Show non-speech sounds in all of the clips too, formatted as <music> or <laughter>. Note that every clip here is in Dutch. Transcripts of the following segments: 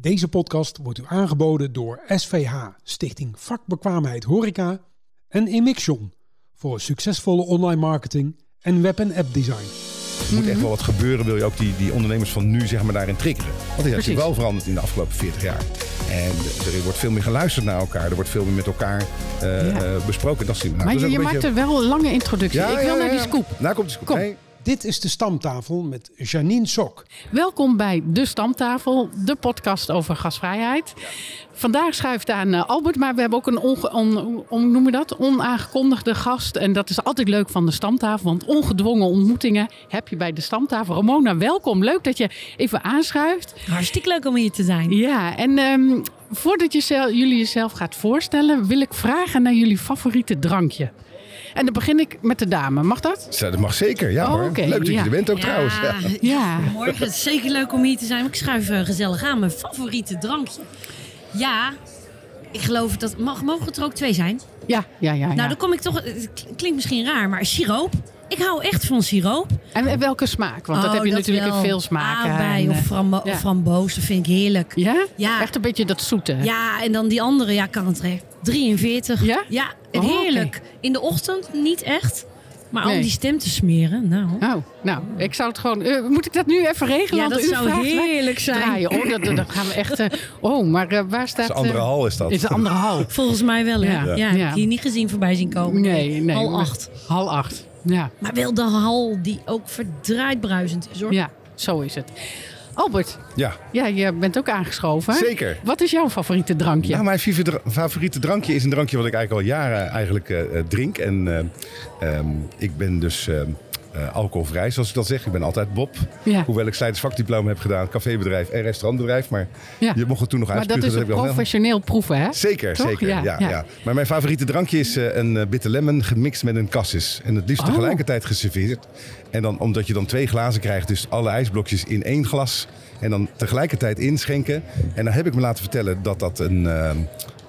Deze podcast wordt u aangeboden door SVH, Stichting Vakbekwaamheid Horeca en Emixion voor succesvolle online marketing en web- en app design. Er moet echt wel wat gebeuren, wil je ook die, die ondernemers van nu zeg maar, daarin triggeren. Want het is natuurlijk wel veranderd in de afgelopen 40 jaar. En er wordt veel meer geluisterd naar elkaar. Er wordt veel meer met elkaar eh, Ja. eh, besproken. Dat zien we. Nou, Maar dat je, is maakt er wel een lange introductie. Ja, ik wil ja, naar ja, die scoop. Daar komt de scoop. Kom. Nee, Dit is de stamtafel met Janine Sok. Welkom bij De Stamtafel, de podcast over gasvrijheid. Vandaag schuift aan eh, Albert, maar we hebben ook een onge, on, on- noem je dat? onaangekondigde gast. En dat is altijd leuk van de Stamtafel, want ongedwongen ontmoetingen heb je bij de Stamtafel. Ramona, welkom. Leuk dat je even aanschuift. Hartstikke leuk om hier te zijn. Ja, en ehm, voordat je jullie jezelf gaat voorstellen, wil ik vragen naar jullie favoriete drankje. En dan begin ik met de dame. Mag dat? Dat mag zeker. Ja Oh, hoor. Leuk dat ja. je er bent ook trouwens. Ja. Ja. Morgen is zeker leuk om hier te zijn. Ik schuif eh, gezellig aan. Mijn favoriete drankje. Ja, ik geloof dat... Mag, mogen het er ook twee zijn? Ja, ja, ja. ja. Nou, dan kom ik toch... Het klinkt misschien raar, maar siroop. Ik hou echt van siroop. En welke smaak? Want dat Oh, heb je natuurlijk wel. in veel smaken. Aardbei of, eh, frambo ja. of framboos, dat vind ik heerlijk. Ja? Ja. Echt een beetje dat zoete. Ja, en dan die andere, ja, kan het recht. 43. Ja? Ja, Oh, heerlijk. In de ochtend niet echt. Maar Nee. om die stem te smeren, nou... Oh, nou, ik zou het gewoon. eh, moet ik dat nu even regelen? Ja, dat zou heerlijk zijn. Draaien. Oh, dat, dat gaan we echt. eh, oh, maar eh, waar staat. Is andere hal is dat. Is de andere hal? Volgens mij wel? Ja. Ja, Ja. heb Ja. ik hier niet gezien voorbij zien komen. Nee, nee. Hal maar- 8. Hal 8. Ja, Maar wel de hal die ook verdraaid bruisend is, hoor. ja, zo is het. Albert, Ja, ja, je bent ook aangeschoven. zeker. Wat is jouw favoriete drankje? Nou, mijn favoriete drankje is een drankje wat ik eigenlijk al jaren eigenlijk, eh, eh, drink. En eh, ehm, ik ben dus ehm, eh, alcoholvrij, zoals ik dat zeg. Ik ben altijd Bob. Ja. Hoewel ik slijtersvakdiploma heb gedaan, cafébedrijf en restaurantbedrijf. Maar Ja. je mocht het toen nog maar dat is een professioneel proeven, hè? Zeker, Toch? zeker. Ja, Ja. Maar mijn favoriete drankje is eh, een eh, bitter lemon gemixt met een cassis. En het liefst Oh. tegelijkertijd geserveerd. En dan, omdat je dan twee glazen krijgt, dus alle ijsblokjes in één glas. En dan tegelijkertijd inschenken. En dan heb ik me laten vertellen dat dat een,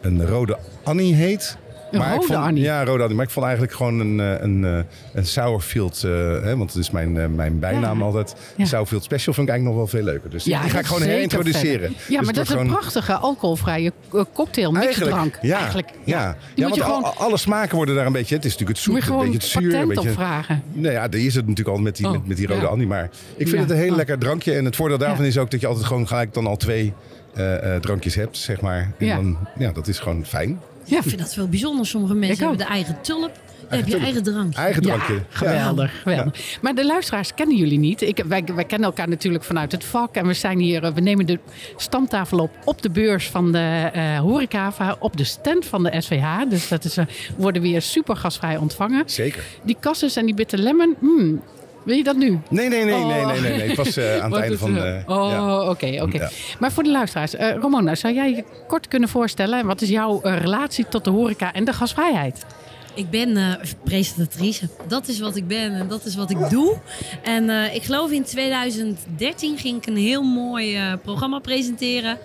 een rode Annie heet. Een ik rode vond, Annie? Ja, rode Annie. Maar ik vond eigenlijk gewoon een, eh, een, eh, een Sourfield, eh, hè, want het is mijn, mijn bijnaam Ja. altijd. Ja. Sourfield Special vind ik eigenlijk nog wel veel leuker. Dus Ja, die ga dat ik gewoon herintroduceren. verder. Dus Ja, maar dat is een prachtige alcoholvrije cocktail, mixdrank. Ja, Eigenlijk, ja. Ja want gewoon, al- alle smaken worden daar een beetje... Het is natuurlijk het zoet, een beetje het zuur. Een patent beetje, vragen. nou ja, die is het natuurlijk al met die, Oh, met, met die rode ja. Annie. Maar ik vind Ja. het een heel Oh. lekker drankje. En het voordeel daarvan Ja. is ook dat je altijd gewoon gelijk dan al twee drankjes hebt, zeg maar. En Ja. dan, ja, dat is gewoon fijn. Ja, Ik vind dat wel bijzonder. Sommige mensen Ik ook. hebben de eigen tulp. Dan heb je eigen drankje. Eigen drankje. Ja, geweldig. geweldig. Maar de luisteraars kennen jullie niet. Ik, wij, wij kennen elkaar natuurlijk vanuit het vak. En we zijn hier, eh, we nemen de stamtafel op op de beurs van de eh Horecava, op de stand van de SVH. Dus dat is, eh, we worden weer super gastvrij ontvangen. Zeker. Die cassis en die bitter lemon, hmm, wil je dat nu? Nee, nee, nee, nee, Oh. nee, nee, nee. Pas eh, aan <laughs> het einde van... eh, eh, oh, ja. oké, oké. Ja. Maar voor de luisteraars, eh, Ramona, zou jij je kort kunnen voorstellen? Wat is jouw relatie tot de horeca en de gasvrijheid? Ik ben eh, presentatrice. Dat is wat ik ben en dat is wat ik doe. En eh, ik geloof in 2013 ging ik een heel mooi eh, programma presenteren.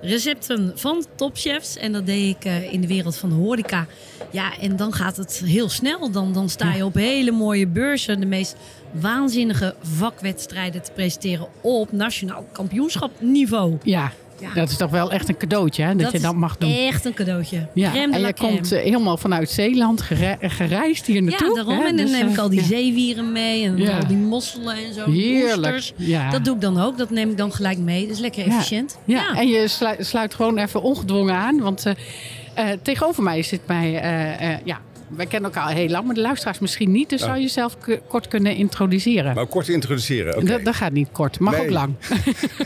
Recepten van topchefs. En dat deed ik eh, in de wereld van de horeca. Ja, en dan gaat het heel snel. Dan, dan sta je op hele mooie beurzen. De meest waanzinnige vakwedstrijden te presenteren op nationaal kampioenschapniveau. Ja, Ja. dat is toch wel echt een cadeautje, hè? Dat, je dat mag doen. echt een cadeautje. Ja, Crème en je crème. komt eh, helemaal vanuit Zeeland gere- gereisd hier naartoe. Ja, daarom. hè? En dan Dus, neem ik eh, al die ja. zeewieren mee en Ja. al die mosselen en zo. Heerlijk. Ja. Dat doe ik dan ook. Dat neem ik dan gelijk mee. Dat is lekker efficiënt. Ja, en je sluit, sluit gewoon even ongedwongen aan. Want eh, tegenover mij zit mij... ja, wij kennen elkaar al heel lang, maar de luisteraars misschien niet. Dus zou je jezelf kort kunnen introduceren? Maar kort introduceren. Oké. Dat, dat gaat niet kort, mag Nee. ook lang. <laughs>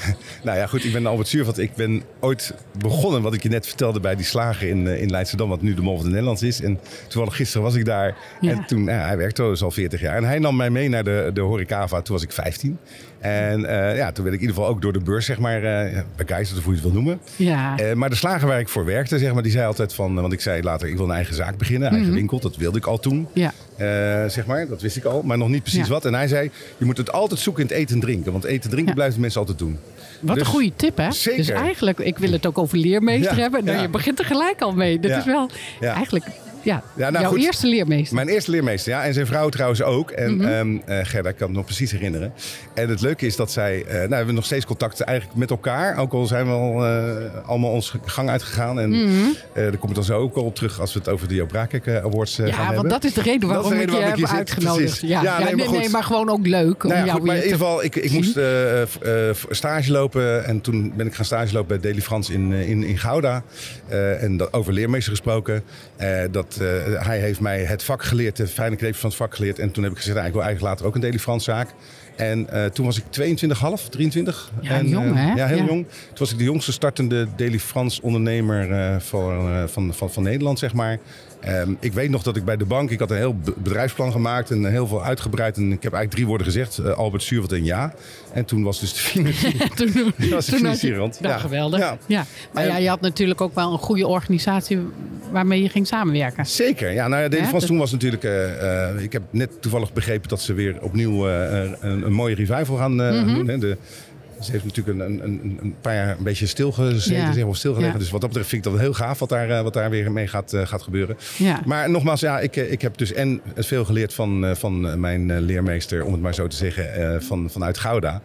<laughs> Nou ja, goed, ik ben Albert Zuurvat. Ik ben ooit begonnen, wat ik je net vertelde, bij die slager in, eh, in Leidschendam, wat nu de Mol van de Nederlands is. En toevallig gisteren was ik daar. Ja. En toen, nou hij werkte dus al 40 jaar. En hij nam mij mee naar de, de Horecava, toen was ik 15. En eh, ja, toen werd ik in ieder geval ook door de beurs, zeg maar, begeisterd, of hoe je het wil noemen. Ja, Eh, maar de slager waar ik voor werkte, zeg maar, die zei altijd van... Want ik zei later, ik wil een eigen zaak beginnen, eigen Mhm. winkel. Dat wilde ik al toen. ja. Zeg maar, dat wist ik al, maar nog niet precies Ja. wat. En hij zei, je moet het altijd zoeken in het eten en drinken. Want eten en drinken Ja. blijven mensen altijd doen. Wat Dus- een goede tip, hè? Zeker. Dus eigenlijk, ik wil het ook over leermeester hebben. Nou. Je begint er gelijk al mee. Dat is wel eigenlijk Ja, Ja, nou, jouw goed. eerste leermeester. Mijn eerste leermeester, ja. En zijn vrouw trouwens ook. En Mhm. ehm, eh, Gerda, ik kan het nog precies herinneren. En het leuke is dat zij... eh, nou, we hebben nog steeds contact eigenlijk met elkaar. Ook al zijn we al eh, allemaal onze gang uitgegaan. En daar kom ik dan zo ook al op terug als we het over de Joop Braakek eh, Awards eh, gaan ja, want hebben. dat is de reden Dat waarom de reden ik je heb zit, uitgenodigd. Ja, Ja, ja, nee, maar nee, goed. maar gewoon ook leuk om Nou ja, jou goed, maar in ieder geval, ik, ik moest stage lopen en toen ben ik gaan stage lopen bij Deli Frans in, in, in Gouda. En dat, over leermeester gesproken. Eh, dat, eh, hij heeft mij het vak geleerd, de fijne kneepjes van het vak geleerd. En toen heb ik gezegd, nou, ik wil eigenlijk later ook een Deli Frans zaak. En eh, toen was ik 22,5, 23. Ja, en, jong, eh, hè? Ja, heel Ja. jong. Toen was ik de jongste startende Deli Frans ondernemer voor, eh, van, van, van Nederland, zeg maar. Ehm, ik weet nog dat ik bij de bank, ik had een heel be- bedrijfsplan gemaakt en heel veel uitgebreid. En ik heb eigenlijk drie woorden gezegd, eh, Albert Zuurwald en ja. En toen was dus de financiering, <laughs> toen, <laughs> was de financiering Ja. geweldig. Ja. Ja. Maar ja, je had natuurlijk ook wel een goede organisatie waarmee je ging samenwerken. Zeker, ja. Nou ja, Deli Frans toen was natuurlijk... eh, eh, ik heb net toevallig begrepen dat ze weer opnieuw een, een mooie revival gaan Mhm. doen. Hè. De, ze heeft natuurlijk een, een, een, een paar jaar een beetje stilgezeten, Ja. zeg maar, stilgelegen. Ja. Dus wat dat betreft vind ik dat heel gaaf wat daar, eh, wat daar weer mee gaat, eh, gaat gebeuren. Ja. Maar nogmaals, ja, ik, eh, ik heb dus en veel geleerd van, van mijn leermeester, om het maar zo te zeggen, van, vanuit Gouda.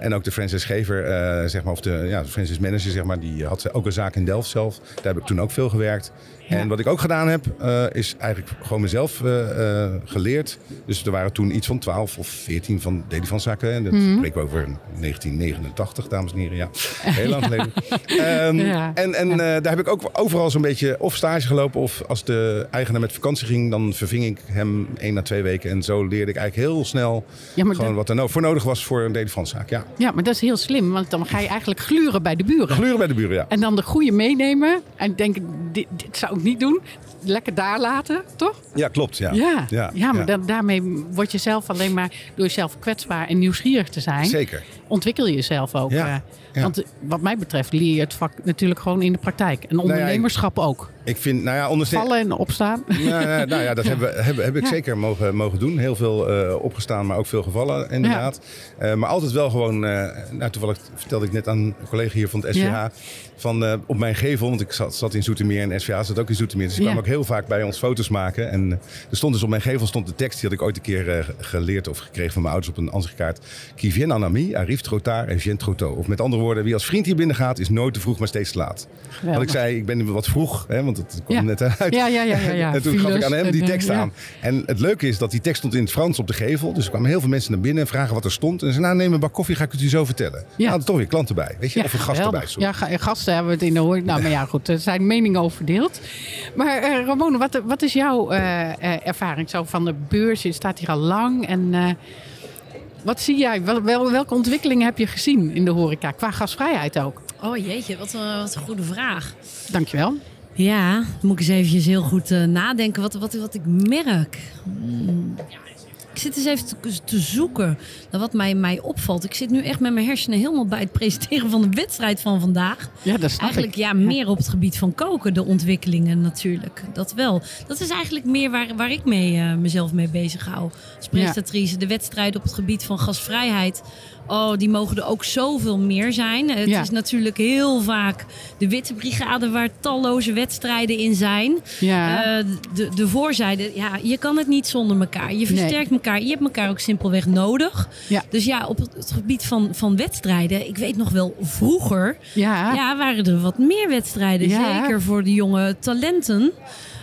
En ook de Francis Gever, zeg maar, of de, ja, de Manager, zeg maar, die had ook een zaak in Delft zelf. Daar heb ik toen ook veel gewerkt. Ja. En wat ik ook gedaan heb, is eigenlijk gewoon mezelf geleerd. Dus er waren toen iets van 12 of 14 van Delifans-zaken. En dat Mhm. spreken we over 1989, dames en heren. Ja, heel lang geleden. Ehm, Ja. En, en eh, daar heb ik ook overal zo'n beetje of stage gelopen... of als de eigenaar met vakantie ging... dan verving ik hem één na twee weken. En zo leerde ik eigenlijk heel snel Ja, gewoon dat- wat er no- voor nodig was voor een Delifans-zaak. Ja, Ja, maar dat is heel slim, want dan ga je eigenlijk gluren bij de buren. gluren bij de buren, ja. En dan de goede meenemen en denken, dit, dit zou ik niet doen. Lekker daar laten, toch? Ja, klopt. Ja, Ja, ja, ja, maar dan- daarmee word je zelf alleen maar door jezelf kwetsbaar en nieuwsgierig te zijn. Zeker. Ontwikkel je jezelf ook. Ja, eh. Ja. Want eh, wat mij betreft leer je het vak natuurlijk gewoon in de praktijk. En Nou ja, ondernemerschap ook. Ik vind, nou ja, onderste- Vallen en opstaan. Ja, ja, nou ja, dat <laughs> hebben, heb ik zeker mogen, mogen doen. Heel veel eh, opgestaan, maar ook veel gevallen inderdaad. Eh, maar altijd wel gewoon, eh, nou toevallig vertelde ik net aan een collega hier van het SVH, van op mijn gevel, want ik zat, zat in Zoetermeer en SVH zat ook in Zoetermeer. Dus ik kwam ook heel vaak bij ons foto's maken. En er stond dus op mijn gevel stond de tekst, die had ik ooit een keer geleerd of gekregen van mijn ouders op een ansichtkaart. Qui vient en ami, arrive trop tard et vient trop tôt. Of met andere wie als vriend hier binnen gaat, is nooit te vroeg, maar steeds te laat. Want Geweldig. ik zei, ik ben wat vroeg, hè, want het kwam Ja. net uit. Ja, ja, ja, ja, ja. <laughs> En toen gaf ik aan hem die eh, tekst ja. aan. En het leuke is dat die tekst stond in het Frans op de gevel. Dus er kwamen heel veel mensen naar binnen en vragen wat er stond. En ze zeiden, nou neem een bak koffie, ga ik het u zo vertellen. Ja. Nou, er toch weer klanten bij. Weet je? of een gast erbij. sorry. Ja, ga- gasten hebben we het in de hoor. Nou, maar ja, goed, er zijn meningen over verdeeld. Maar eh, Ramona, wat, wat is jouw eh, eh, ervaring zo van de beurs? Je staat hier al lang en eh, wat zie jij? Wel, wel- welke ontwikkelingen heb je gezien in de horeca? Qua gasvrijheid ook. Oh jeetje, wat een, wat een goede vraag. Dankjewel. Ja, dan moet ik eens eventjes heel goed eh, nadenken wat, wat, wat ik merk. Hmm, Ik zit eens even te, te zoeken naar wat mij, mij opvalt. Ik zit nu echt met mijn hersenen helemaal bij het presenteren van de wedstrijd van vandaag. Ja, dat snap Eigenlijk ik. ja, meer op het gebied van koken, de ontwikkelingen natuurlijk. Dat wel. Dat is eigenlijk meer waar, waar ik mee, eh, mezelf mee bezig hou. Als presentatrice, de wedstrijden op het gebied van gasvrijheid. Oh, die mogen er ook zoveel meer zijn. Het Ja. is natuurlijk heel vaak de witte brigade waar talloze wedstrijden in zijn. Ja. Eh, de, de voorzijde, ja, je kan het niet zonder elkaar. Je versterkt elkaar. Je hebt elkaar ook simpelweg nodig. Ja. Dus ja, op het, gebied van, van wedstrijden, ik weet nog wel vroeger, ja. ja, waren er wat meer wedstrijden. Ja. Zeker voor de jonge talenten.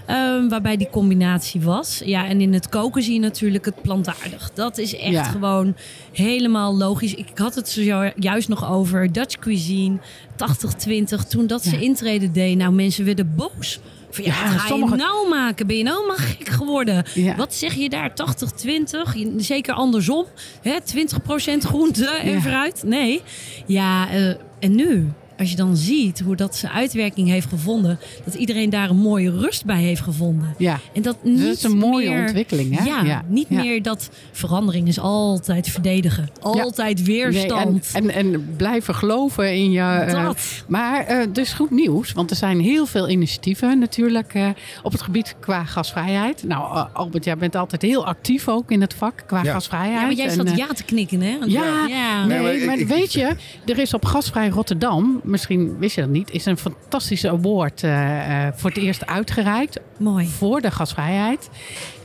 ehm, waarbij die combinatie was. Ja, en in het koken zie je natuurlijk het plantaardig. Dat is echt Ja. gewoon helemaal logisch. Ik had het zojuist nog over Dutch cuisine, 80-20. Toen dat ze intreden deed, nou mensen werden boos. Van, ja, ga sommige- je nou maken? Ben je nou maar gek geworden? Ja. Wat zeg je daar? 80-20? Je- Zeker andersom. Hè? 20% groente en fruit? Nee. Ja, eh, en nu? Als je dan ziet hoe dat zijn uitwerking heeft gevonden, dat iedereen daar een mooie rust bij heeft gevonden. ja. En dat niet is een mooie meer- ontwikkeling, hè? Ja, Ja, niet ja. meer dat verandering is altijd verdedigen. Altijd weerstand. Nee, en, en, en blijven geloven in je. eh, Dat. maar eh dus goed nieuws, want er zijn heel veel initiatieven natuurlijk eh, op het gebied qua gasvrijheid. Nou, Albert, jij bent altijd heel actief ook in het vak qua Ja. gasvrijheid. ja, maar jij En, zat ja te knikken, hè? Ja, ja. nee, Nee, maar maar, ik- ik- weet je, er is op Gasvrij Rotterdam misschien wist je dat niet, is een fantastische award eh, eh, voor het eerst uitgereikt Mooi. voor de gasvrijheid.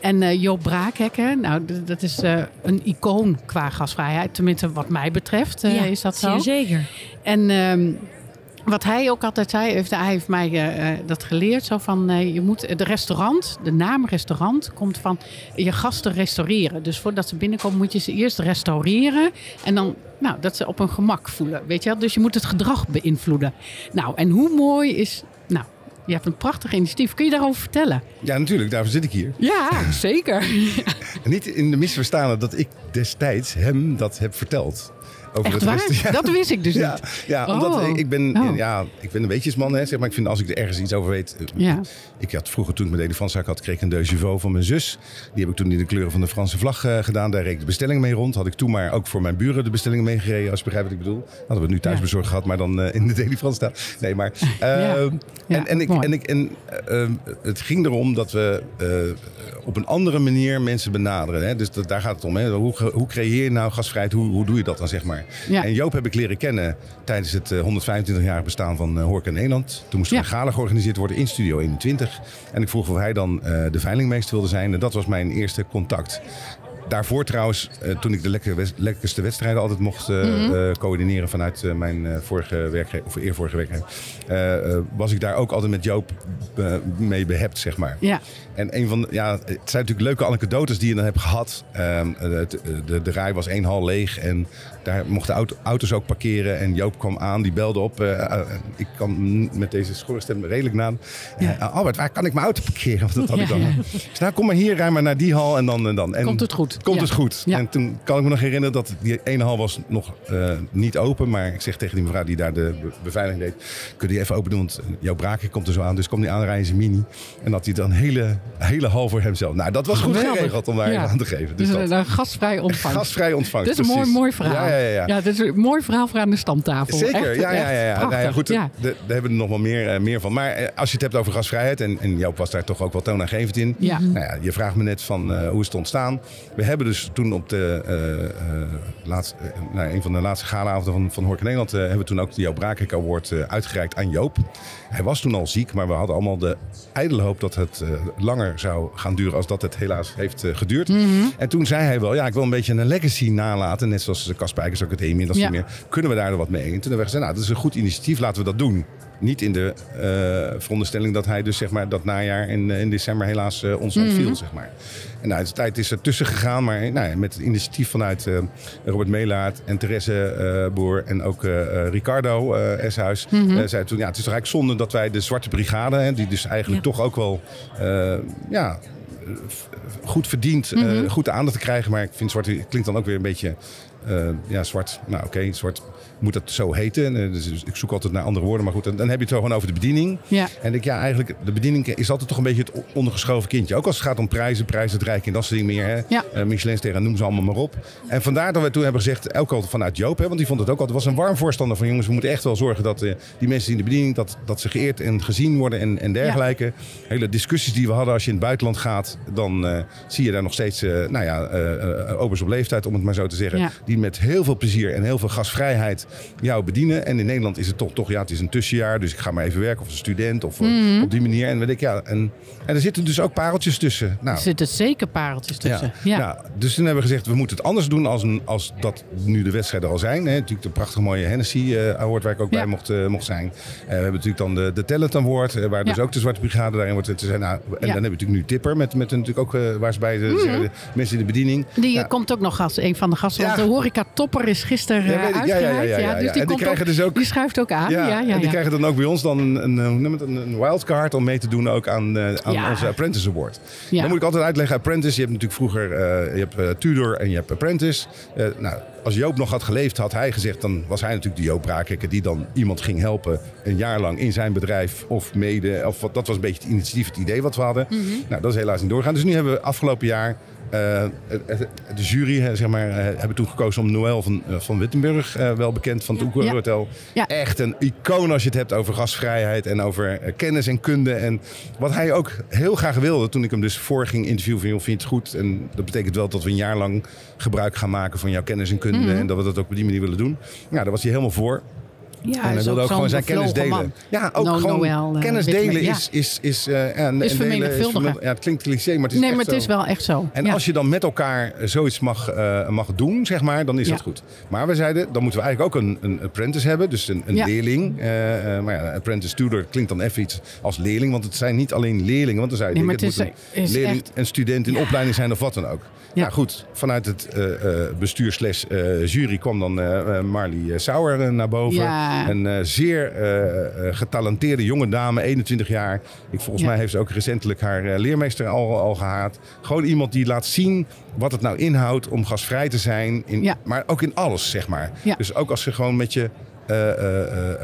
En eh, Joop Braakhekken, nou, dat is een icoon qua gasvrijheid. Tenminste, wat mij betreft ja, is dat zo. zeer zeker. En ehm, wat hij ook altijd zei, heeft, hij heeft mij eh, eh, dat geleerd. Zo van, eh, je moet, de restaurant, de naam restaurant, komt van je gasten restaureren. Dus voordat ze binnenkomen moet je ze eerst restaureren. En dan, nou, dat ze op hun gemak voelen, weet je wel. Dus je moet het gedrag beïnvloeden. Nou, en hoe mooi is, nou, je hebt een prachtig initiatief. Kun je daarover vertellen? Ja, natuurlijk, daarvoor zit ik hier. Ja, zeker. <laughs> Niet in de misverstane dat ik destijds hem dat heb verteld. Over Echt het waar? rest- <laughs> Ja. Dat wist ik dus Ja, niet. ja omdat Oh. ik ben, Oh. ja, ik ben een weetjesman, hè, zeg maar. Ik vind als ik er ergens iets over weet. eh, Ja. Ik had vroeger, toen ik mijn elefantzaak had, kreeg ik een chevaux van mijn zus. Die heb ik toen in de kleuren van de Franse vlag eh, gedaan. Daar reed ik de bestelling mee rond. Had ik toen maar ook voor mijn buren de bestelling mee gereden, als je begrijpt wat ik bedoel. Hadden we het nu thuis Ja. bezorgd gehad, maar dan eh, in de Delifrance staan. Nee, maar. <laughs> Ehm, en, en, ik, en, ik, en eh, ehm, het ging erom dat we op een andere manier mensen benaderen. Hè? Dus dat, daar gaat het om. Hè? Hoe, hoe creëer je nou gasvrijheid? Hoe, hoe doe je dat dan, zeg maar? Ja. En Joop heb ik leren kennen tijdens het eh, 125-jarig bestaan van uh, Horeca Nederland. Toen moest er Ja. een gala georganiseerd worden in Studio 21. En ik vroeg of hij dan eh, de veilingmeester wilde zijn. En dat was mijn eerste contact. Daarvoor trouwens, eh, toen ik de lekker lekkerste wedstrijden altijd mocht eh, Mhm. eh, coördineren vanuit mijn vorige werkgever, of eervorige werkgever, was ik daar ook altijd met Joop mee behept, zeg maar. Ja, En een van ja, het zijn natuurlijk leuke anekdotes die je dan hebt gehad. Ehm, de, de rij was één hal leeg en daar mochten auto- auto's ook parkeren. En Joop kwam aan, die belde op. ik kan met deze schorre stem redelijk naam. Ja. Albert, waar kan ik mijn auto parkeren? Want dat had ik dan. Dus nou, kom maar hier, rij maar naar die hal en dan en dan. En Komt het goed? Komt Ja. het goed. Ja. En toen kan ik me nog herinneren dat die ene hal was nog eh, niet open. Maar ik zeg tegen die mevrouw die daar de be- beveiliging deed. Kun je die even open doen? Want jouw braakje komt er zo aan. Dus kom die aanrijden zijn mini. En dat hij dan een hele, hele hal voor hemzelf. Nou, dat was goed Geweldig. geregeld om daar Ja. aan te geven. dus Dus een, dat. een gastvrij ontvangst. Gastvrij ontvangst. Dit is een mooi, precies. mooi verhaal. Ja, ja, ja. dit is een mooi verhaal voor aan de stamtafel. Zeker, Echt, ja, ja, ja. ja. Nou ja, goed, Ja. daar hebben we er nog wel meer, eh, meer van. Maar eh, als je het hebt over gasvrijheid, en, en Joop was daar toch ook wel toonaangevend in. Ja. Nou ja, je vraagt me net van eh, hoe is het ontstaan. We hebben dus toen op de laatste, eh, nou, een van de laatste galaavonden van, van Hork Nederland... hebben we toen ook de Joop Braakek Award uitgereikt aan Joop. Hij was toen al ziek, maar we hadden allemaal de ijdele hoop dat het langer zou gaan duren... als dat het helaas heeft geduurd. Mhm. En toen zei hij wel, ja, ik wil een beetje een legacy nalaten. Net zoals de Kaspijkers Academie en dat soort Ja. meer. Kunnen we daar wat mee? En toen hebben we gezegd, nou, dat is een goed initiatief, laten we dat doen. Niet in de eh, veronderstelling dat hij dus zeg maar dat najaar in, eh, in december helaas eh, ons ontviel, zeg maar. En nou, de tijd is er tussen gegaan, maar nou, ja, met het initiatief vanuit Robert Meelaert en Therese Boer en ook Ricardo Eshuis, eh, zei toen, ja, het is toch eigenlijk zonde dat wij de Zwarte Brigade, hè, die dus eigenlijk Ja. toch ook wel, ja, goed verdient, eh, goed aandacht te krijgen. Maar ik vind zwart klinkt dan ook weer een beetje ja, zwart. Nou, oké, zwart moet dat zo heten. Eh, dus ik zoek altijd naar andere woorden. Maar goed, dan, dan heb je het gewoon over de bediening. Ja. En ik, ja, eigenlijk, de bediening is altijd toch een beetje het ondergeschoven kindje. Ook als het gaat om prijzen, prijsuitreiking en dat soort dingen meer. Hè? Ja. Eh, Michelin sterren, noem ze allemaal maar op. En vandaar dat we toen hebben gezegd, ook al vanuit Joop, hè, want die vond het ook altijd, was een warm voorstander van jongens, we moeten echt wel zorgen dat eh, die mensen in de bediening, dat, dat ze geëerd en gezien worden en, en dergelijke. Hele discussies die we hadden als je in het buitenland gaat, dan zie je daar nog steeds, nou ja, obers op leeftijd, om het maar zo te zeggen, die met heel veel plezier en heel veel gasvrijheid jou bedienen. En in Nederland is het toch, toch ja, het is een tussenjaar, dus ik ga maar even werken of een student of eh, Mhm. op die manier. En weet ik, ja, en, en er zitten dus ook pareltjes tussen. Nou, Er zitten zeker pareltjes tussen. Ja. nou, dus toen hebben we gezegd, we moeten het anders doen als, een, als dat nu de wedstrijden al zijn. Hè. Natuurlijk de prachtige mooie Hennessy eh, Award waar ik ook Ja. bij mocht, eh, mocht zijn. We hebben natuurlijk dan de, de Talent Award, waar dus Ja. ook de Zwarte Brigade daarin wordt te zijn. Nou, en Ja. dan hebben we natuurlijk nu Tipper, met, met natuurlijk ook, waar ze bij de, zeggen, de mensen in de bediening. Die Ja. komt ook nog als een van de gasten. Want Ja. de horeca topper is gisteren Ja, weet ik. Ja, ja, ja. Ja, ja, dus die, En die komt krijgen dus ook- die schuift ook aan. Ja, en die krijgen dan ook bij ons dan een, een, een, wildcard om mee te doen ook aan, eh, aan onze Apprentice Award. Dan moet ik altijd uitleggen, Apprentice, je hebt natuurlijk vroeger eh, je hebt, eh, Tudor en je hebt Apprentice. Nou, als Joop nog had geleefd, had hij gezegd, dan was hij natuurlijk de Joop die dan iemand ging helpen een jaar lang in zijn bedrijf of mede. Of wat, dat was een beetje het initiatief, het idee wat we hadden. Mhm. Nou, dat is helaas niet doorgaan. Dus nu hebben we afgelopen jaar de jury eh, zeg maar, eh, hebben toen gekozen om Noël van, eh, van Wittenburg, eh, wel bekend van het Ja. Oeker. Hotel. Ja. Echt een icoon als je het hebt over gasvrijheid en over eh, kennis en kunde. En wat hij ook heel graag wilde toen ik hem dus voor ging interviewen van joh, vind je het goed? En dat betekent wel dat we een jaar lang gebruik gaan maken van jouw kennis en kunde. Mhm. En dat we dat ook op die manier willen doen. Nou, daar was hij helemaal voor. Ja, en hij is wilde ook gewoon zijn kennis bevlogen delen. man. Ja, ook No- gewoon Noël, eh, kennis delen is... is, is, eh, en, en vermenigvuldigen. Ja, het klinkt cliché, maar het is nee, echt maar het is zo. wel echt zo. En ja. als je dan met elkaar zoiets mag, eh, mag doen, zeg maar, dan is dat goed. Maar we zeiden, dan moeten we eigenlijk ook een, een apprentice hebben. Dus een, een leerling. Eh, eh, maar ja, apprentice tutor klinkt dan even iets als leerling. Want het zijn niet alleen leerlingen. Want dan Nee, maar het, het moet is- een is leerling, echt- een student in opleiding zijn of wat dan ook. Ja. Ja, goed. Vanuit het eh, bestuur slash eh, jury kwam dan Marley eh, Sauer naar boven. Ja. Een zeer getalenteerde jonge dame, 21 jaar. Ik, volgens Ja. mij heeft ze ook recentelijk haar leermeester al, al gehaald. Gewoon iemand die laat zien wat het nou inhoudt om gasvrij te zijn. In, Ja. Maar ook in alles, zeg maar. Dus ook als ze gewoon met je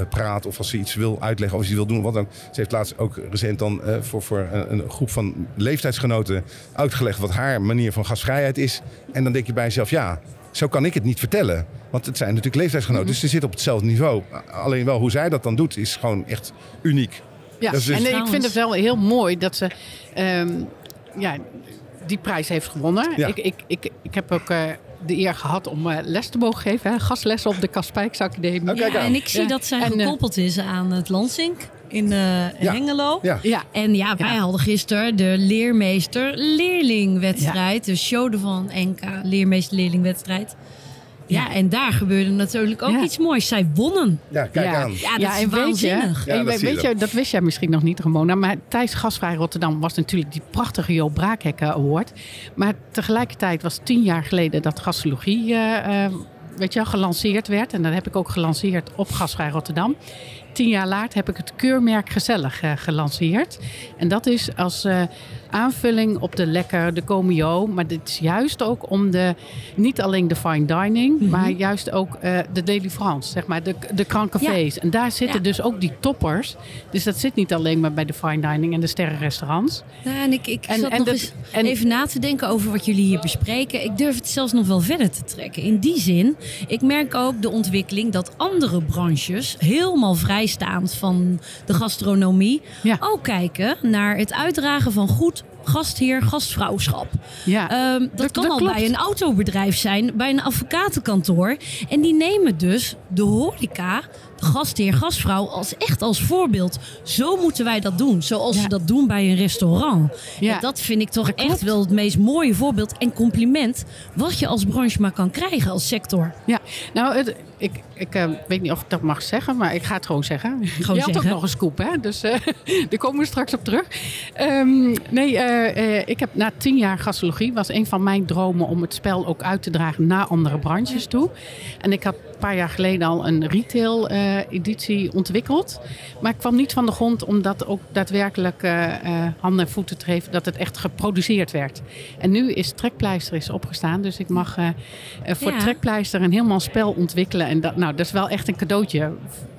praat of als ze iets wil uitleggen of iets wil doen. Wat dan. Ze heeft laatst ook recent dan eh, voor, voor een, een groep van leeftijdsgenoten uitgelegd wat haar manier van gasvrijheid is. En dan denk je bij jezelf, ja, zo kan ik het niet vertellen. Want het zijn natuurlijk leeftijdsgenoten, Mhm. dus ze zitten op hetzelfde niveau. Alleen wel hoe zij dat dan doet, is gewoon echt uniek. Ja, dus- en ik vind het wel heel mooi dat ze ehm, ja, die prijs heeft gewonnen. Ja. Ik, ik, ik, ik heb ook eh, de eer gehad om eh, les te mogen geven. Hè? Gastlessen op de Ja, aan. en ik zie Ja. dat zij En, eh, gekoppeld is aan het Lansink in eh, Ja. Hengelo. Ja. Ja, En ja, wij Ja. hadden gisteren de leermeester-leerlingwedstrijd. De show van NK, leermeester-leerlingwedstrijd. Ja, Ja. en daar gebeurde natuurlijk ook Ja. iets moois. Zij wonnen. Ja, kijk ja. aan. Ja, dat Ja, is en weet je, waanzinnig. Ja, en dat weet je dat wist jij misschien nog niet, Ramona. Maar tijdens Gasvrij Rotterdam was natuurlijk die prachtige Jo Braakhekken Award. Maar tegelijkertijd was tien jaar geleden dat gastrologie eh, eh, weet je, wel, gelanceerd werd. En dat heb ik ook gelanceerd op Gasvrij Rotterdam. Tien jaar later heb ik het keurmerk Gezellig eh, gelanceerd. En dat is als eh, aanvulling op de lekker, de comio. Maar dit is juist ook om de, niet alleen de fine dining, Mhm. maar juist ook eh, de Daily France, zeg maar, de, de krancafés. En daar zitten Ja. dus ook die toppers. Dus dat zit niet alleen maar bij de fine dining en de sterrenrestaurants. Ja, en ik, ik En- zat en nog dat- eens en- even na te denken over wat jullie hier bespreken. Ik durf het zelfs nog wel verder te trekken. In die zin, ik merk ook de ontwikkeling dat andere branches, helemaal vrijstaand van de gastronomie, Ja. ook kijken naar het uitdragen van goed gastheer, gastvrouwschap. Ja, Ehm, dat, dat- kan dat al klopt. bij een autobedrijf zijn, bij een advocatenkantoor. En die nemen dus de horeca, de gastheer, gastvrouw, als echt als voorbeeld. Zo moeten wij dat doen. Zoals Ja. ze dat doen bij een restaurant. Ja. En dat vind ik toch Dat klopt. echt wel het meest mooie voorbeeld en compliment. wat je als branche maar kan krijgen als sector. Ja, nou, het, ik, ik eh, weet niet of ik dat mag zeggen, maar ik ga het gewoon zeggen. <laughs> Gewoon Je had ook zeggen. nog een scoop, hè? Dus eh, <laughs> daar komen we straks op terug. Ehm, nee, eh, ik heb na tien jaar gastrologie, was een van mijn dromen om het spel ook uit te dragen naar andere branches toe. En ik had een paar jaar geleden al een retail-editie ontwikkeld. Maar ik kwam niet van de grond om dat ook daadwerkelijk handen en voeten te geven, dat het echt geproduceerd werd. En nu is Trekpleister is opgestaan, dus ik mag voor Ja. Trekpleister een helemaal spel ontwikkelen. En dat, nou, dat is wel echt een cadeautje.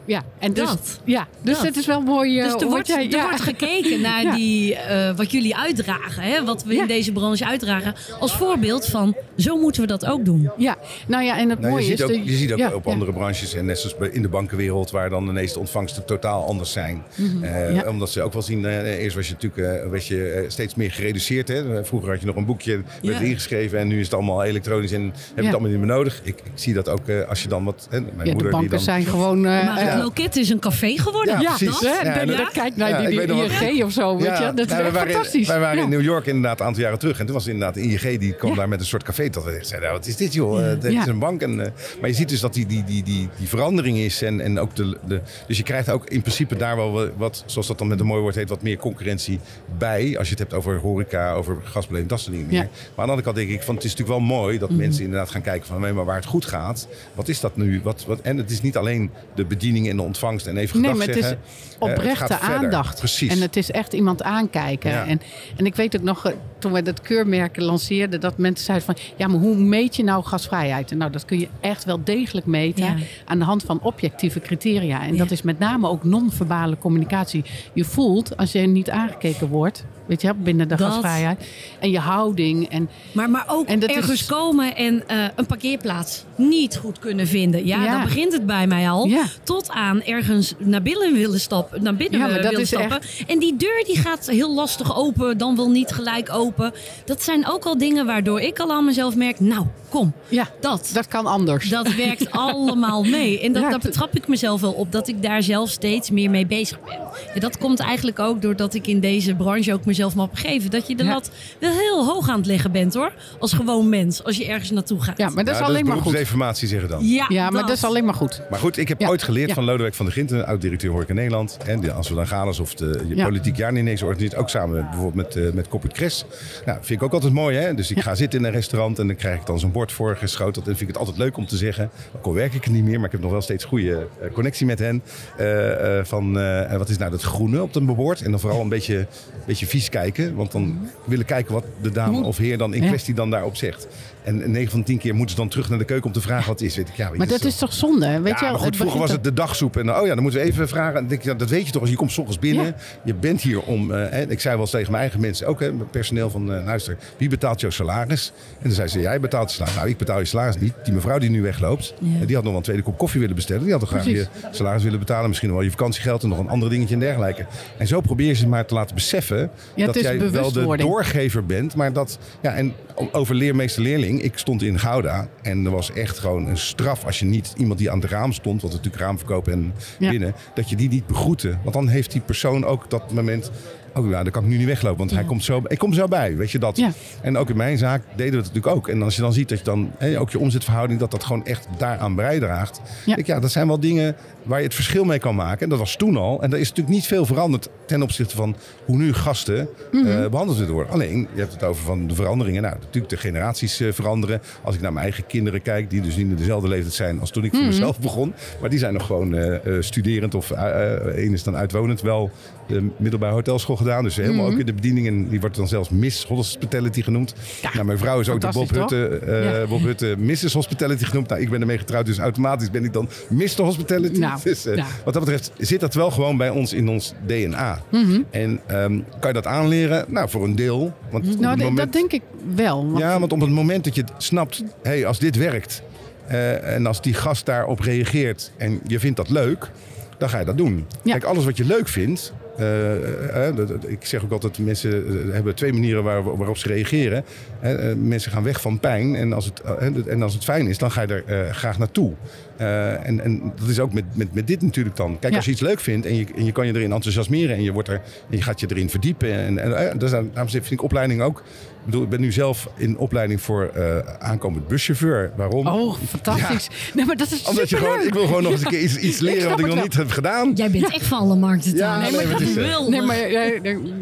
Ja, en dus, Dat. ja, dus Dat. het is wel mooi. eh, Dus er wordt, jij- er ja. wordt gekeken <laughs> naar Ja. die, eh, wat jullie uitdragen. Hè? Wat we Ja. in deze branche uitdragen. Als voorbeeld van, zo moeten we dat ook doen. Ja, nou ja, en het Nou, je, mooie ziet is... ook, de- je ziet ook ja, op ja. andere branches, en net zoals bij- in de bankenwereld, waar dan ineens de ontvangsten totaal anders zijn. Eh, Mhm. Ja. Omdat ze ook wel zien, eh, eerst was je natuurlijk eh, was je, eh, steeds meer gereduceerd. Hè? Vroeger had je nog een boekje, werd Ja. ingeschreven en nu is het allemaal elektronisch en heb je Ja. het allemaal niet meer nodig. Ik, ik zie dat ook eh, als je dan wat. Hè, mijn Ja, de moeder banken die dan. zijn gewoon... eh, eh, het loket is een café geworden. Ja, precies. hè, Ja, dat- en dat dat- kijkt naar ja, die, die wel- of zo, weet je. Dat is nou, we echt waren, fantastisch. Wij waren Ja. in New York inderdaad een aantal jaren terug. En toen was inderdaad de ING, die kwam Ja. daar met een soort café. Dat we zeiden, nou, wat is dit joh? Eh, Dit Ja. is een bank. En, eh, maar je ziet dus dat die, die, die, die, die verandering is. En, en ook de, de, dus je krijgt ook in principe daar wel wat- zoals dat dan met een mooi woord heet, wat meer concurrentie bij. Als je het hebt over horeca, over gasbeleving, dat soort dingen meer. Ja. Maar aan de andere kant denk ik, van, het is natuurlijk wel mooi dat mensen inderdaad gaan kijken van, nee, maar waar het goed gaat, wat is dat nu? Wat, wat, en het is niet alleen de bediening en de ontvangst en even Nee, maar het is zeggen. Eh, oprechte aandacht. Precies. En het is echt iemand aankijken. Ja. En, en ik weet ook nog, eh, toen we dat keurmerk lanceerden, dat mensen zeiden van, ja, maar hoe meet je nou gasvrijheid? En nou, dat kun je echt wel degelijk meten Ja. aan de hand van objectieve criteria. En Ja. dat is met name ook non-verbale communicatie. Je voelt, als je niet aangekeken wordt, Weet je, binnen de Dat. gasvrijheid. En je houding. En Maar, maar ook En dat ergens is- komen en eh, een parkeerplaats niet goed kunnen vinden. Ja, Ja. dan begint het bij mij al. Ja. Tot aan ergens naar binnen willen stappen. Naar binnen Ja, maar dat willen is stappen. En die deur die gaat heel lastig open, dan wel niet gelijk open. Dat zijn ook al dingen waardoor ik al aan mezelf merk, nou, kom, ja, dat. dat kan anders. Dat werkt <laughs> allemaal mee. En dat, daar het- betrap ik mezelf wel op, dat ik daar zelf steeds meer mee bezig ben. En dat komt eigenlijk ook doordat ik in deze branche ook mezelf mag begeven. Dat je de Ja. lat wel heel hoog aan het leggen bent hoor. Als gewoon mens, als je ergens naartoe gaat. ja, maar dat Ja, is alleen maar goed. beroepsdeformatie zeggen dan. Ja, Ja, maar dat is alleen maar goed. Maar goed, ik heb Ja. ooit geleerd Ja. van Lodewijk van der Ginten, oud-directeur Horeca Nederland. En die- als we dan gaan alsof de je Ja. politiek jaar ineens organiseert, ook samen bijvoorbeeld met, eh met Cres. Nou, vind ik ook altijd mooi, hè? Dus ik ga zitten in een restaurant en dan krijg ik dan zo'n bord voorgeschoteld. En vind ik het altijd leuk om te zeggen. Ook al werk ik er niet meer, maar ik heb nog wel steeds goede eh, connectie met hen. Eh, eh, van eh, wat is nou dat groene op een bord? En dan vooral een beetje, beetje vies kijken. Want dan willen kijken wat de dame of heer dan in kwestie dan daarop zegt. En 9 van de 10 keer moeten ze dan terug naar de keuken om te vragen wat het is. Weet ik, ja, weet Maar je, dat is toch zonde? Weet ja, je goed, vroeger was het de dagsoep. En oh ja, dan moeten we even vragen. En dan denk ja, dat weet je toch als je komt 's ochtends binnen. Ja. Je bent hier om... eh, ik zei wel eens tegen mijn eigen mensen, ook hè, personeel van uh, luister, wie betaalt jouw salaris? En dan zei ze, jij betaalt je salaris. Nou, ik betaal je salaris niet. Die mevrouw die nu wegloopt, Ja. die had nog wel een tweede kop koffie willen bestellen. Die had toch graag je salaris willen betalen. Misschien wel je vakantiegeld en nog een ander dingetje en dergelijke. En zo probeer je ze maar te laten beseffen Ja, dat jij wel de doorgever bent. Maar dat, ja, en over leermeester-leerling. Ik stond in Gouda en er was echt gewoon een straf als je niet iemand die aan het raam stond, want natuurlijk raamverkoop en Ja. binnen, dat je die niet begroette. Want dan heeft die persoon ook dat moment. Oh ja, dan kan ik nu niet weglopen, want hij komt zo, ik kom zo bij, weet je dat. Ja. En ook in mijn zaak deden we het natuurlijk ook. En als je dan ziet dat je dan, ook je omzetverhouding, dat dat gewoon echt daaraan bijdraagt. Ja. Ja. ja, dat zijn wel dingen waar je het verschil mee kan maken. En dat was toen al. En er is natuurlijk niet veel veranderd ten opzichte van hoe nu gasten Mhm. eh, behandeld willen worden. Alleen, je hebt het over van de veranderingen. Nou, natuurlijk de generaties eh, veranderen. Als ik naar mijn eigen kinderen kijk, die dus niet in dezelfde leeftijd zijn als toen ik Mhm. voor mezelf begon. Maar die zijn nog gewoon eh, studerend of één is dan uitwonend wel de middelbare hotelschool gedaan. Dus helemaal Mhm. ook in de bediening. En die wordt dan zelfs Miss Hospitality genoemend. nou, mijn vrouw is ook de Bob Hutte, Ja. Bob Hutte Mrs. Hospitality genoemd. Nou, ik ben ermee getrouwd, dus automatisch ben ik dan Mr. Hospitality. Nou, <laughs> dus, ja. Wat dat betreft zit dat wel gewoon bij ons in ons DNA. Mhm. En ehm, kan je dat aanleren? Nou, voor een deel. Want Nou, moment- dat denk ik wel. Want ja, want op het moment dat je snapt, hé, hey, als dit werkt eh, en als die gast daarop reageert en je vindt dat leuk, dan ga je dat doen. Ja. Kijk, alles wat je leuk vindt. eh, eh, ik zeg ook altijd, mensen hebben twee manieren waar- waarop ze reageren. Eh, mensen gaan weg van pijn en als het, en als het fijn is, dan ga je er graag naartoe. Eh, en, en dat is ook met, met, met dit natuurlijk dan. Kijk, Ja. als je iets leuk vindt en je, en je kan je erin enthousiasmeren en je, wordt er, en je gaat je erin verdiepen. En, en eh, dus daarom vind ik opleiding ook. Ik, bedoel, ik ben nu zelf in opleiding voor eh, aankomend buschauffeur. Waarom? Oh, fantastisch. Nee, maar dat is Omdat je gewoon, ik wil gewoon nog eens een keer iets, iets <laughs> leren wat ik nog wel. niet heb gedaan. Jij bent echt van alle markten Ja, nee, maar het is, eh. Nee, maar jij-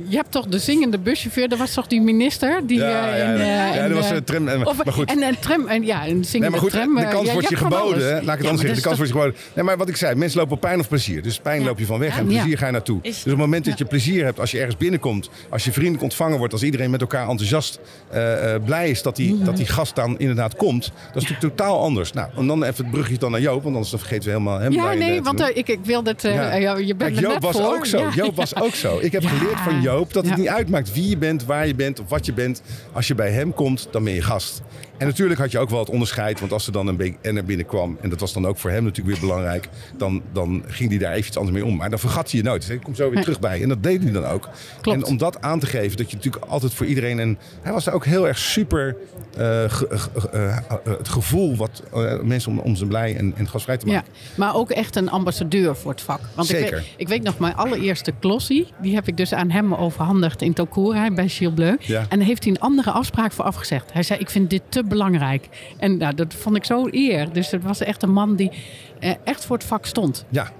je hebt toch de zingende buschauffeur? Dat was toch die minister? Die, Ja, eh, ja, in, ja. eh, dat was eh, een tram. En, of- maar goed. En een tram. En, ja, een zingende Nee, maar goed, tram. de eh, kans ja, wordt je geboden. Laat ik het anders zeggen. De kans wordt je geboden. Nee, maar wat ik zei, mensen lopen op pijn of plezier. Dus pijn loop je van weg en plezier ga je naartoe. Dus op het moment dat je plezier hebt, als je ergens binnenkomt, als je vriendelijk ontvangen wordt, als iedereen met elkaar enthousiast eh, eh, blij is dat die, Mhm. dat die gast dan inderdaad komt, dat is natuurlijk totaal anders. Nou, en dan even het brugje dan naar Joop, want anders dan vergeten we helemaal hem. Ja, nee, want eh, ik, ik wil dat... eh, Ja. je bent Kijk, er Joop was voor. ook zo. Ja, Joop was ook zo. Ik heb geleerd van Joop dat het niet uitmaakt wie je bent, waar je bent of wat je bent. Als je bij hem komt, dan ben je gast. En natuurlijk had je ook wel het onderscheid, want als er dan een BN'er binnenkwam, en dat was dan ook voor hem natuurlijk weer belangrijk, dan, dan ging hij daar even iets anders mee om. Maar dan vergat hij je nooit. Hij zei, ik kom zo weer terug bij. En dat deed hij dan ook. Klopt. En om dat aan te geven, dat je natuurlijk altijd voor iedereen... En hij was daar ook heel erg super... eh, ge- ge- eh, het gevoel wat eh, mensen om, om zijn blij en, en gastvrij te Ja, maken. maar ook echt een ambassadeur voor het vak. Want Ik, Zeker. weet, ik weet nog, mijn allereerste klossie, die heb ik dus aan hem overhandigd in Tokoera bij Gilles Bleu. Ja. En daar heeft hij een andere afspraak voor afgezegd. Hij zei, ik vind dit te belangrijk. En nou, dat vond ik zo eer. Dus het was echt een man die eh, echt voor het vak stond. Ja.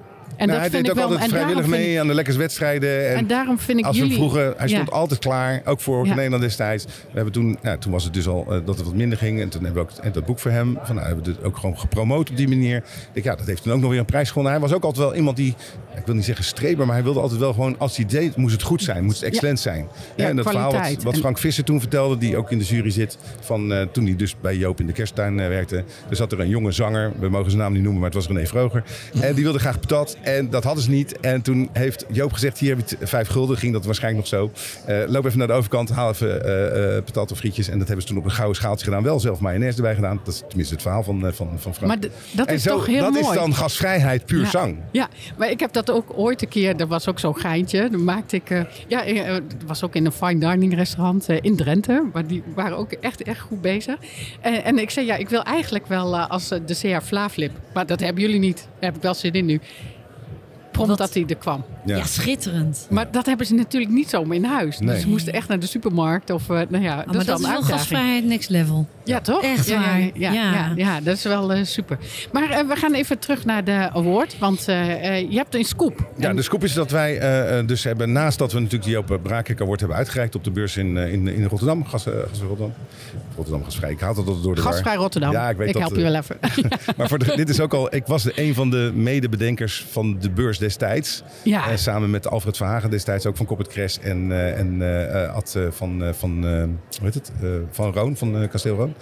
En Nou, dat hij vind deed ik ook wel. altijd en vrijwillig mee ik- aan de lekkerswedstrijden. En, En daarom vind ik als we jullie... vroegen, hij stond Ja. altijd klaar, ook voor Ja. Nederland destijds. We hebben toen, nou, toen was het dus al eh, dat het wat minder ging. En toen hebben we ook het, dat boek voor hem. Van, nou, hebben we het ook gewoon gepromoot op die manier. Ik denk, ja, dat heeft toen ook nog weer een prijs gewonnen. Hij was ook altijd wel iemand die, ik wil niet zeggen streber, maar hij wilde altijd wel gewoon, als hij deed, moest het goed zijn, moest het excellent zijn. Ja, en dat verhaal wat, kwaliteit. wat En- Frank Visser toen vertelde, die ook in de jury zit, van eh, toen hij dus bij Joop in de kersttuin eh, werkte. Er zat er een jonge zanger, we mogen zijn naam niet noemen, maar het was René Vroger. En die wilde graag patat. En dat hadden ze niet. En toen heeft Joop gezegd, hier heb je vijf gulden. Ging dat waarschijnlijk nog zo. Eh, loop even naar de overkant, haal even eh patat of frietjes. En dat hebben ze toen op een gouden schaaltje gedaan. Wel zelf mayonaise erbij gedaan. Dat is tenminste het verhaal van, van, van Frank. Maar dat is zo, toch heel dat mooi. is dan gasvrijheid puur ja. zang. Ja, maar ik heb dat ook ooit een keer, dat was ook zo'n geintje. Dan maakte ik, ja, het was ook in een fine dining restaurant in Drenthe. Maar die waren ook echt, echt goed bezig. En, en ik zei, ja, ik wil eigenlijk wel als eh, dessert flavlip. Maar dat hebben jullie niet. Daar heb ik wel zin in nu. Prompt dat hij er kwam. Ja. Ja, schitterend. Maar dat hebben ze natuurlijk niet zomaar in huis. Nee. Dus ze moesten echt naar de supermarkt. Of, eh, nou ja, Ah, dat maar is wel dat is wel gasvrijheid next level. Ja, toch? Echt ja, waar. Ja, ja, ja. Dat is wel eh, super. Maar eh, we gaan even terug naar de award. Want eh, eh, je hebt een scoop. Ja, de scoop is dat wij dus hebben, naast dat we natuurlijk die Joop Braakek Award hebben uitgereikt op de beurs in, eh, in, in Rotterdam. Gas, gas Rotterdam. Rotterdam gasvrij. Ik haal het altijd door de war. Gastvrij Rotterdam. Ja, ik weet dat, help je wel even. <laughs> Maar voor de, dit is ook al, ik was de, een van de medebedenkers van de beurs destijds. Ja. Eh, samen met Alfred Verhagen destijds ook van Corporate Crash en, eh, en eh, eh, Ad van, van, hoe heet het? Van Roon, van Kasteel Roon.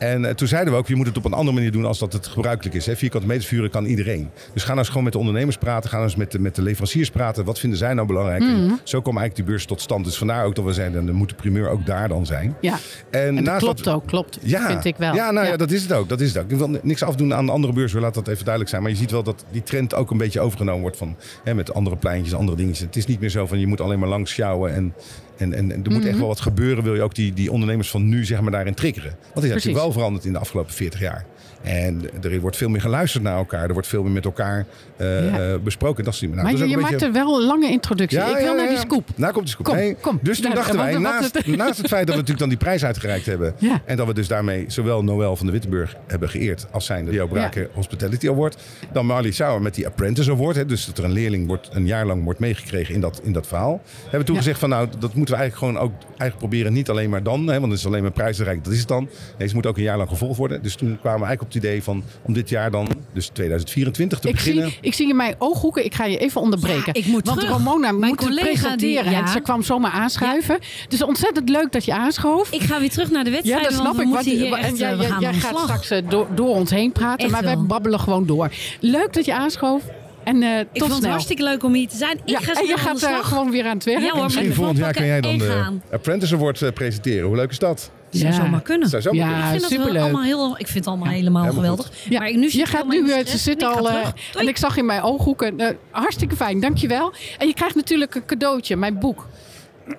En eh, toen zeiden we ook, je moet het op een andere manier doen als dat het gebruikelijk is. Hè. Vierkante meters vuren kan iedereen. Dus ga nou eens gewoon met de ondernemers praten. Ga nou eens met de, met de leveranciers praten. Wat vinden zij nou belangrijk? Mhm. Zo kwam eigenlijk die beurs tot stand. Dus vandaar ook dat we zeiden, dan moet de primeur ook daar dan zijn. ja. En, En dat klopt dat- ook, klopt. ja, Vind ik wel. Ja, nou ja. dat is het ook. Dat is het ook. Ik wil niks afdoen aan de andere beurs. We laten dat even duidelijk zijn. Maar je ziet wel dat die trend ook een beetje overgenomen wordt van hè, met andere pleintjes, andere dingetjes. Het is niet meer zo van je moet alleen maar langs sjouwen en, en, en, en er moet echt Mhm. wel wat gebeuren. Wil je ook die, die ondernemers van nu zeg maar daarin triggeren? Want het is natuurlijk wel veranderd in de afgelopen 40 jaar. En er wordt veel meer geluisterd naar elkaar. Er wordt veel meer met elkaar eh, Ja. eh, besproken. Dat is, nou, maar is je, maakt beetje- er wel een lange introductie. ja, ik wil ja, naar die scoop. Nou komt de scoop. Kom, Nee, kom. Dus toen Nou, dachten wij, naast, het- <laughs> naast het feit dat we natuurlijk dan die prijs uitgereikt hebben... En dat we dus daarmee zowel Noël van de Wittenburg hebben geëerd... als zijn de Braken Hospitality Award... dan Marley Sauer met die Apprentice Award. Hè, dus dat er een leerling wordt, een jaar lang wordt meegekregen in dat, in dat verhaal. Hebben we toen gezegd van nou, dat moeten we eigenlijk gewoon ook eigenlijk proberen... niet alleen maar dan, hè, want het is alleen maar prijzenrijk, dat is het dan. Nee, ze moet ook een jaar lang gevolgd worden. Dus toen kwamen we eigenlijk op het idee van om dit jaar dan... dus 2024 te Ik beginnen... zie, ik zie in mijn ooghoeken, ik ga je even onderbreken. Ja, ik moet Want terug. Ramona Mijn moet het collega die- presenteren. ja. En ze kwam zomaar aanschuiven. Dus ontzettend leuk dat je aanschoof. Ik ga weer terug naar de Ja, wedstrijd. dat snap ik. want- hier en echt, jij, eh, jij- jij gaat straks eh, door, door ons heen praten, Echt maar wij wel. babbelen gewoon door. Leuk dat je aanschoof. En eh Ik vond het snel. hartstikke leuk om hier te zijn. Ik Ja, ga en je gaat gewoon weer aan het werk. Ja hoor, Misschien volgend jaar kun jij dan de. Apprentice Award presenteren. Hoe leuk is dat? Zou Ja. zomaar kunnen. Zou zomaar Ja, kunnen. ik vind superleuk. allemaal heel, ik vind het allemaal helemaal helemaal geweldig. Ja, Maar ik, nu zit je ik gaat nu, eh, stress. ze zit Ik al, eh, terug. Doei. en ik zag in mijn ooghoeken, eh, hartstikke fijn, dankjewel. En je krijgt natuurlijk een cadeautje, mijn boek.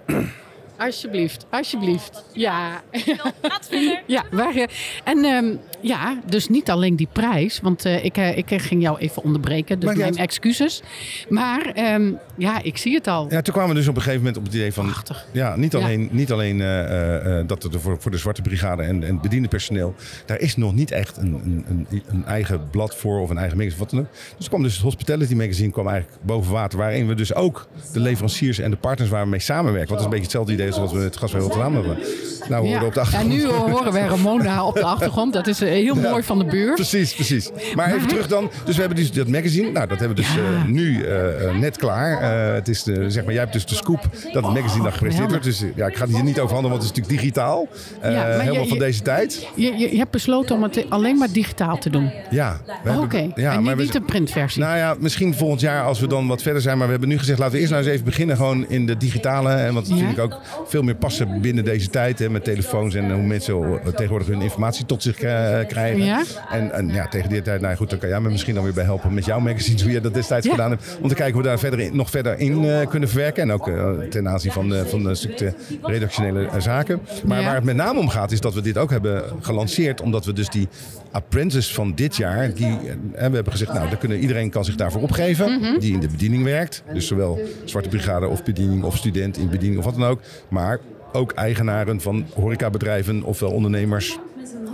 <clears throat> Alsjeblieft, alsjeblieft. Ja. Gaat verder. <laughs> Ja, waar, eh, en ehm, ja, dus niet alleen die prijs, want eh, ik, eh, ik ging jou even onderbreken, dus mijn excuses. Maar ehm, ja, ik zie het al. Ja, toen kwamen we dus op een gegeven moment op het idee van... Prachtig. Ja, niet Ja. alleen, Niet alleen eh, dat er voor, voor de Zwarte Brigade en, en bediende personeel... daar is nog niet echt een, een, een, een eigen blad voor of een eigen magazine wat dan ook. Dus kwam dus het Hospitality Magazine kwam eigenlijk boven water... waarin we dus ook de leveranciers en de partners waar we mee samenwerken. Wat is een beetje hetzelfde idee als wat we met Gaswij Rotterdam hebben. Nou, we Ja. horen op de En achtergrond... nu horen wij Ramona op de achtergrond. Dat is heel mooi van de buurt. Precies, precies. Maar even terug dan. Dus we hebben dus dat magazine. Nou, dat hebben we dus Ja. eh, nu eh, eh, net klaar. Eh, het is de, zeg maar, jij hebt dus de scoop dat het magazine dan gepresenteerd wordt. Dus eh, ja, ik ga het hier niet over handelen, want het is natuurlijk digitaal. Eh, Ja, maar je- helemaal van deze tijd. Je, je, je hebt besloten om het alleen maar digitaal te doen. Ja. Oké, ja, en maar niet, we- niet de printversie. nou ja, misschien volgend jaar als we dan wat verder zijn. Maar we hebben nu gezegd, laten we eerst nou eens even beginnen gewoon in de digitale. En wat Ja. natuurlijk ook veel meer passen binnen deze tijd. Hè, met telefoons en hoe mensen eh, tegenwoordig hun informatie tot zich eh, krijgen. Ja. En, en ja, tegen die tijd, nou goed, dan kan jij me misschien dan weer bij helpen met jouw magazines. Hoe je dat destijds Ja. gedaan hebt. Om te kijken hoe we daar verder in, nog verder in eh, kunnen verwerken. En ook eh, ten aanzien van, eh, van een stuk de redactionele eh, zaken. Maar Ja. waar het met name om gaat, is dat we dit ook hebben gelanceerd. Omdat we dus die apprentice van dit jaar, die, eh, we hebben gezegd, nou, daar kunnen, iedereen kan zich daarvoor opgeven. Mhm. Die in de bediening werkt. Dus zowel Zwarte Brigade of bediening of student in bediening of wat dan ook. Maar ook eigenaren van horecabedrijven ofwel ondernemers.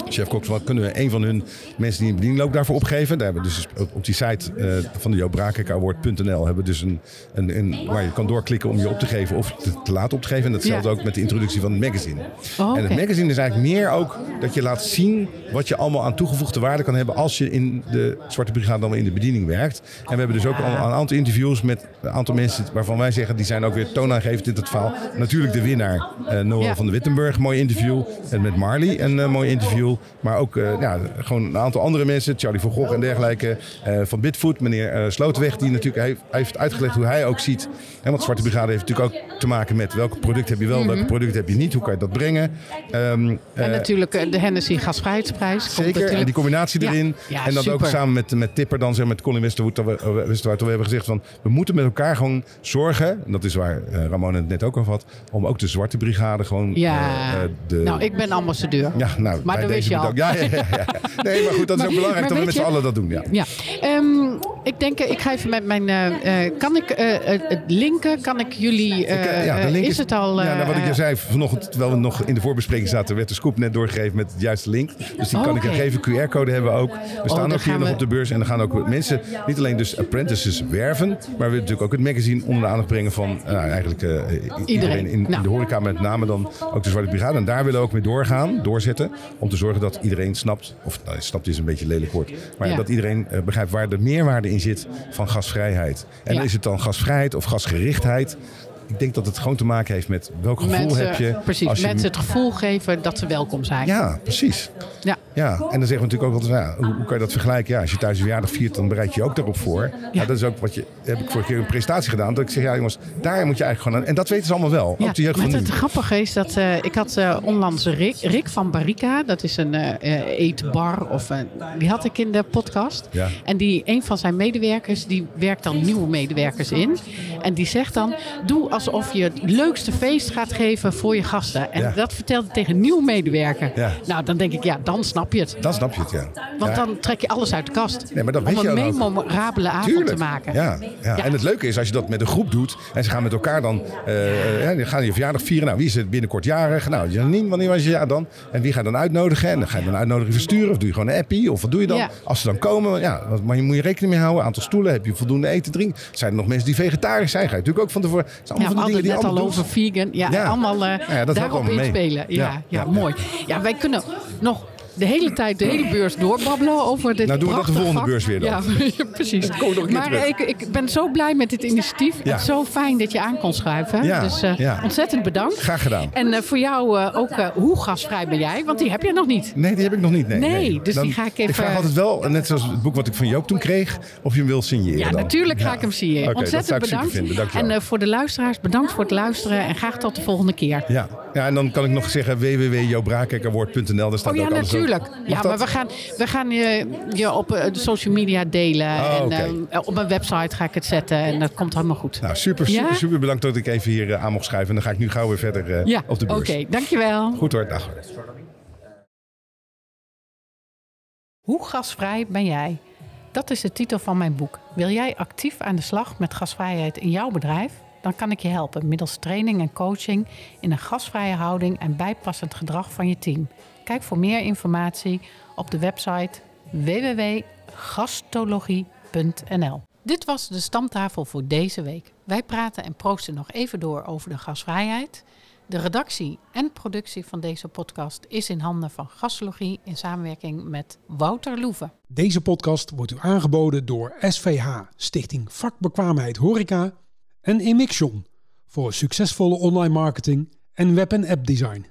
Chef Cox, wat kunnen we een van hun mensen die in bediening lopen daarvoor opgeven? Daar hebben we dus op, die site eh, van de joopbrakenkawoord.nl hebben we dus een, een, een, waar je kan doorklikken om je op te geven of te, te laten op te geven. En datzelfde Ja. ook met de introductie van het magazine. Oh, En het magazine is eigenlijk meer ook dat je laat zien wat je allemaal aan toegevoegde waarde kan hebben als je in de Zwarte Brigade dan in de bediening werkt. En we hebben dus ook al een aantal interviews met een aantal mensen waarvan wij zeggen die zijn ook weer toonaangevend in het verhaal. Natuurlijk de winnaar, Ja. van de Wittenburg, mooi interview. En met Marley een eh, mooi interview. Toe. Maar ook eh, ja, gewoon een aantal andere mensen. Charlie van Gogh en dergelijke. eh, van Bitfoot, meneer eh, Slotenweg. Die natuurlijk heeft, heeft uitgelegd hoe hij ook ziet. En want Zwarte Brigade heeft natuurlijk ook te maken met welke product heb je wel, welke product heb je niet. Hoe kan je dat brengen? Ehm, En natuurlijk de Hennessy Gasvrijheidsprijs. Zeker, en die combinatie erin. Ja, en dan ook samen met, met Tipper, dan zeg met Colin Westerwood, dat we, Westerwoud, we hebben gezegd van... we moeten met elkaar gewoon zorgen, en dat is waar Ramon het net ook over had... om ook de Zwarte Brigade gewoon... Ja, de, nou, ik ben ambassadeur. ja, nou, Maar dat wist je al. Ja, ja, ja. Nee, maar goed, dat is <laughs> Maar- ook belangrijk dat we met z'n allen dat doen. Ja. Ja, Ehm, ik denk, eh, ik ga even met mijn. eh, eh, kan ik het het linken? Kan ik jullie. ja, de link is, het al. ja, nou, wat ik je zei vanochtend, terwijl we nog in de voorbespreking zaten, werd de scoop net doorgegeven met de juiste link. Dus die Oh, kan ik oké. je geven. QR-code hebben we ook. We staan dan ook hier nog op de beurs en er gaan ook mensen, niet alleen dus apprentices werven, maar we willen natuurlijk ook het magazine onder de aandacht brengen van eigenlijk iedereen, in, in Nou. de horeca, met name dan ook de Zwarte Brigade. En daar willen we ook mee doorgaan, doorzetten, om te zorgen dat iedereen snapt, of nou, snapt is een beetje een lelijk woord, maar Ja. dat iedereen eh, begrijpt waar de meerwaarde in zit van gasvrijheid. En Ja. is het dan gasvrijheid of gasgerichtheid? Ik denk dat het gewoon te maken heeft met welk gevoel mensen, heb je. Precies, als je- mensen het gevoel geven dat ze welkom zijn. Ja, precies. Ja. Ja, en dan zeggen we natuurlijk ook altijd, ja, hoe, hoe kan je dat vergelijken? Ja, als je thuis een verjaardag viert, dan bereid je je ook daarop voor. Ja. dat is ook wat je, heb ik vorige keer een presentatie gedaan. Dat ik zeg, ja jongens, daar moet je eigenlijk gewoon aan. En dat weten ze allemaal wel. Ja, ook het grappige is dat eh, ik had eh, onlangs Rick, Rick van Barika, dat is een eh, eh, eetbar, of, eh, die had ik in de podcast. Ja. En die, een van zijn medewerkers, die werkt dan nieuwe medewerkers in. En die zegt dan, doe alsof je het leukste feest gaat geven voor je gasten. En Ja. dat vertelt hij tegen een nieuwe medewerker. Ja. Nou, dan denk ik, ja, dan snap je het. Dan snap je het, ja. Want ja. dan trek je alles uit de kast. Nee, maar dat om weet je een memorabele avond Tuurlijk. te maken. Ja, ja. En het leuke is als je dat met een groep doet en ze gaan met elkaar dan, eh, eh, ja, die gaan je verjaardag vieren. Nou, wie is er binnenkort jarig? Nou, Janine, wanneer was je jaar dan? En wie ga je dan uitnodigen? En dan ga je dan uitnodiging versturen of doe je gewoon een appie? Of wat doe je dan? Ja. Als ze dan komen, ja, maar je moet je rekening mee houden. Aantal stoelen, heb je voldoende eten, drinken? Zijn er nog mensen die vegetarisch zijn? Ga je natuurlijk ook van tevoren. Het Ja, allemaal we hadden dingen het die net al allemaal over vegan. Ja, Ja. allemaal eh, Ja, dat daarop inspelen. Ja, Ja, ja, ja, mooi. Ja, wij kunnen nog de hele tijd de hele beurs doorbabbelen over dit Nou, doen we dat de prachtige volgende vak. beurs weer dan. Ja, <laughs> precies. maar ik, ik ben zo blij met dit initiatief. Ja. Het is zo fijn dat je aan kon schuiven. Ja, Dus eh, ja. ontzettend bedankt. Graag gedaan. En eh, voor jou eh, ook, eh, hoe gasvrij ben jij? Want die heb je nog niet. Nee, die heb ik nog niet. Nee, Nee, dus die ga ik even- Ik vraag altijd wel, net zoals het boek wat ik van Joop toen kreeg, of je hem wil signeren. Ja, dan. natuurlijk ga ik hem dat Ontzettend zou ik super bedankt. en eh, voor de luisteraars, bedankt voor het luisteren. En graag tot de volgende keer. Ja. ja, en dan kan ik nog zeggen www.jobrakekerwoord.nl. Daar staat Oh ja, ook alles op. Ja, dat? maar we gaan, we gaan je, je op eh, de social media delen. Oh, en oké. eh, op mijn website ga ik het zetten. En dat komt helemaal goed. Nou, super, super, Ja? super bedankt dat ik even hier eh, aan mocht schuiven. En dan ga ik nu gauw weer verder eh, ja, op de oké. beurs. dankjewel. Goed hoor, dag. Hoe gasvrij ben jij? Dat is de titel van mijn boek. Wil jij actief aan de slag met gasvrijheid in jouw bedrijf? Dan kan ik je helpen middels training en coaching in een gasvrije houding en bijpassend gedrag van je team. Kijk voor meer informatie op de website www.gastologie.nl. Dit was de stamtafel voor deze week. Wij praten en proosten nog even door over de gasvrijheid. De redactie en productie van deze podcast is in handen van Gastologie in samenwerking met Wouter Loeven. Deze podcast wordt u aangeboden door SVH, Stichting Vakbekwaamheid Horeca en Emixion voor succesvolle online marketing en web- en app design.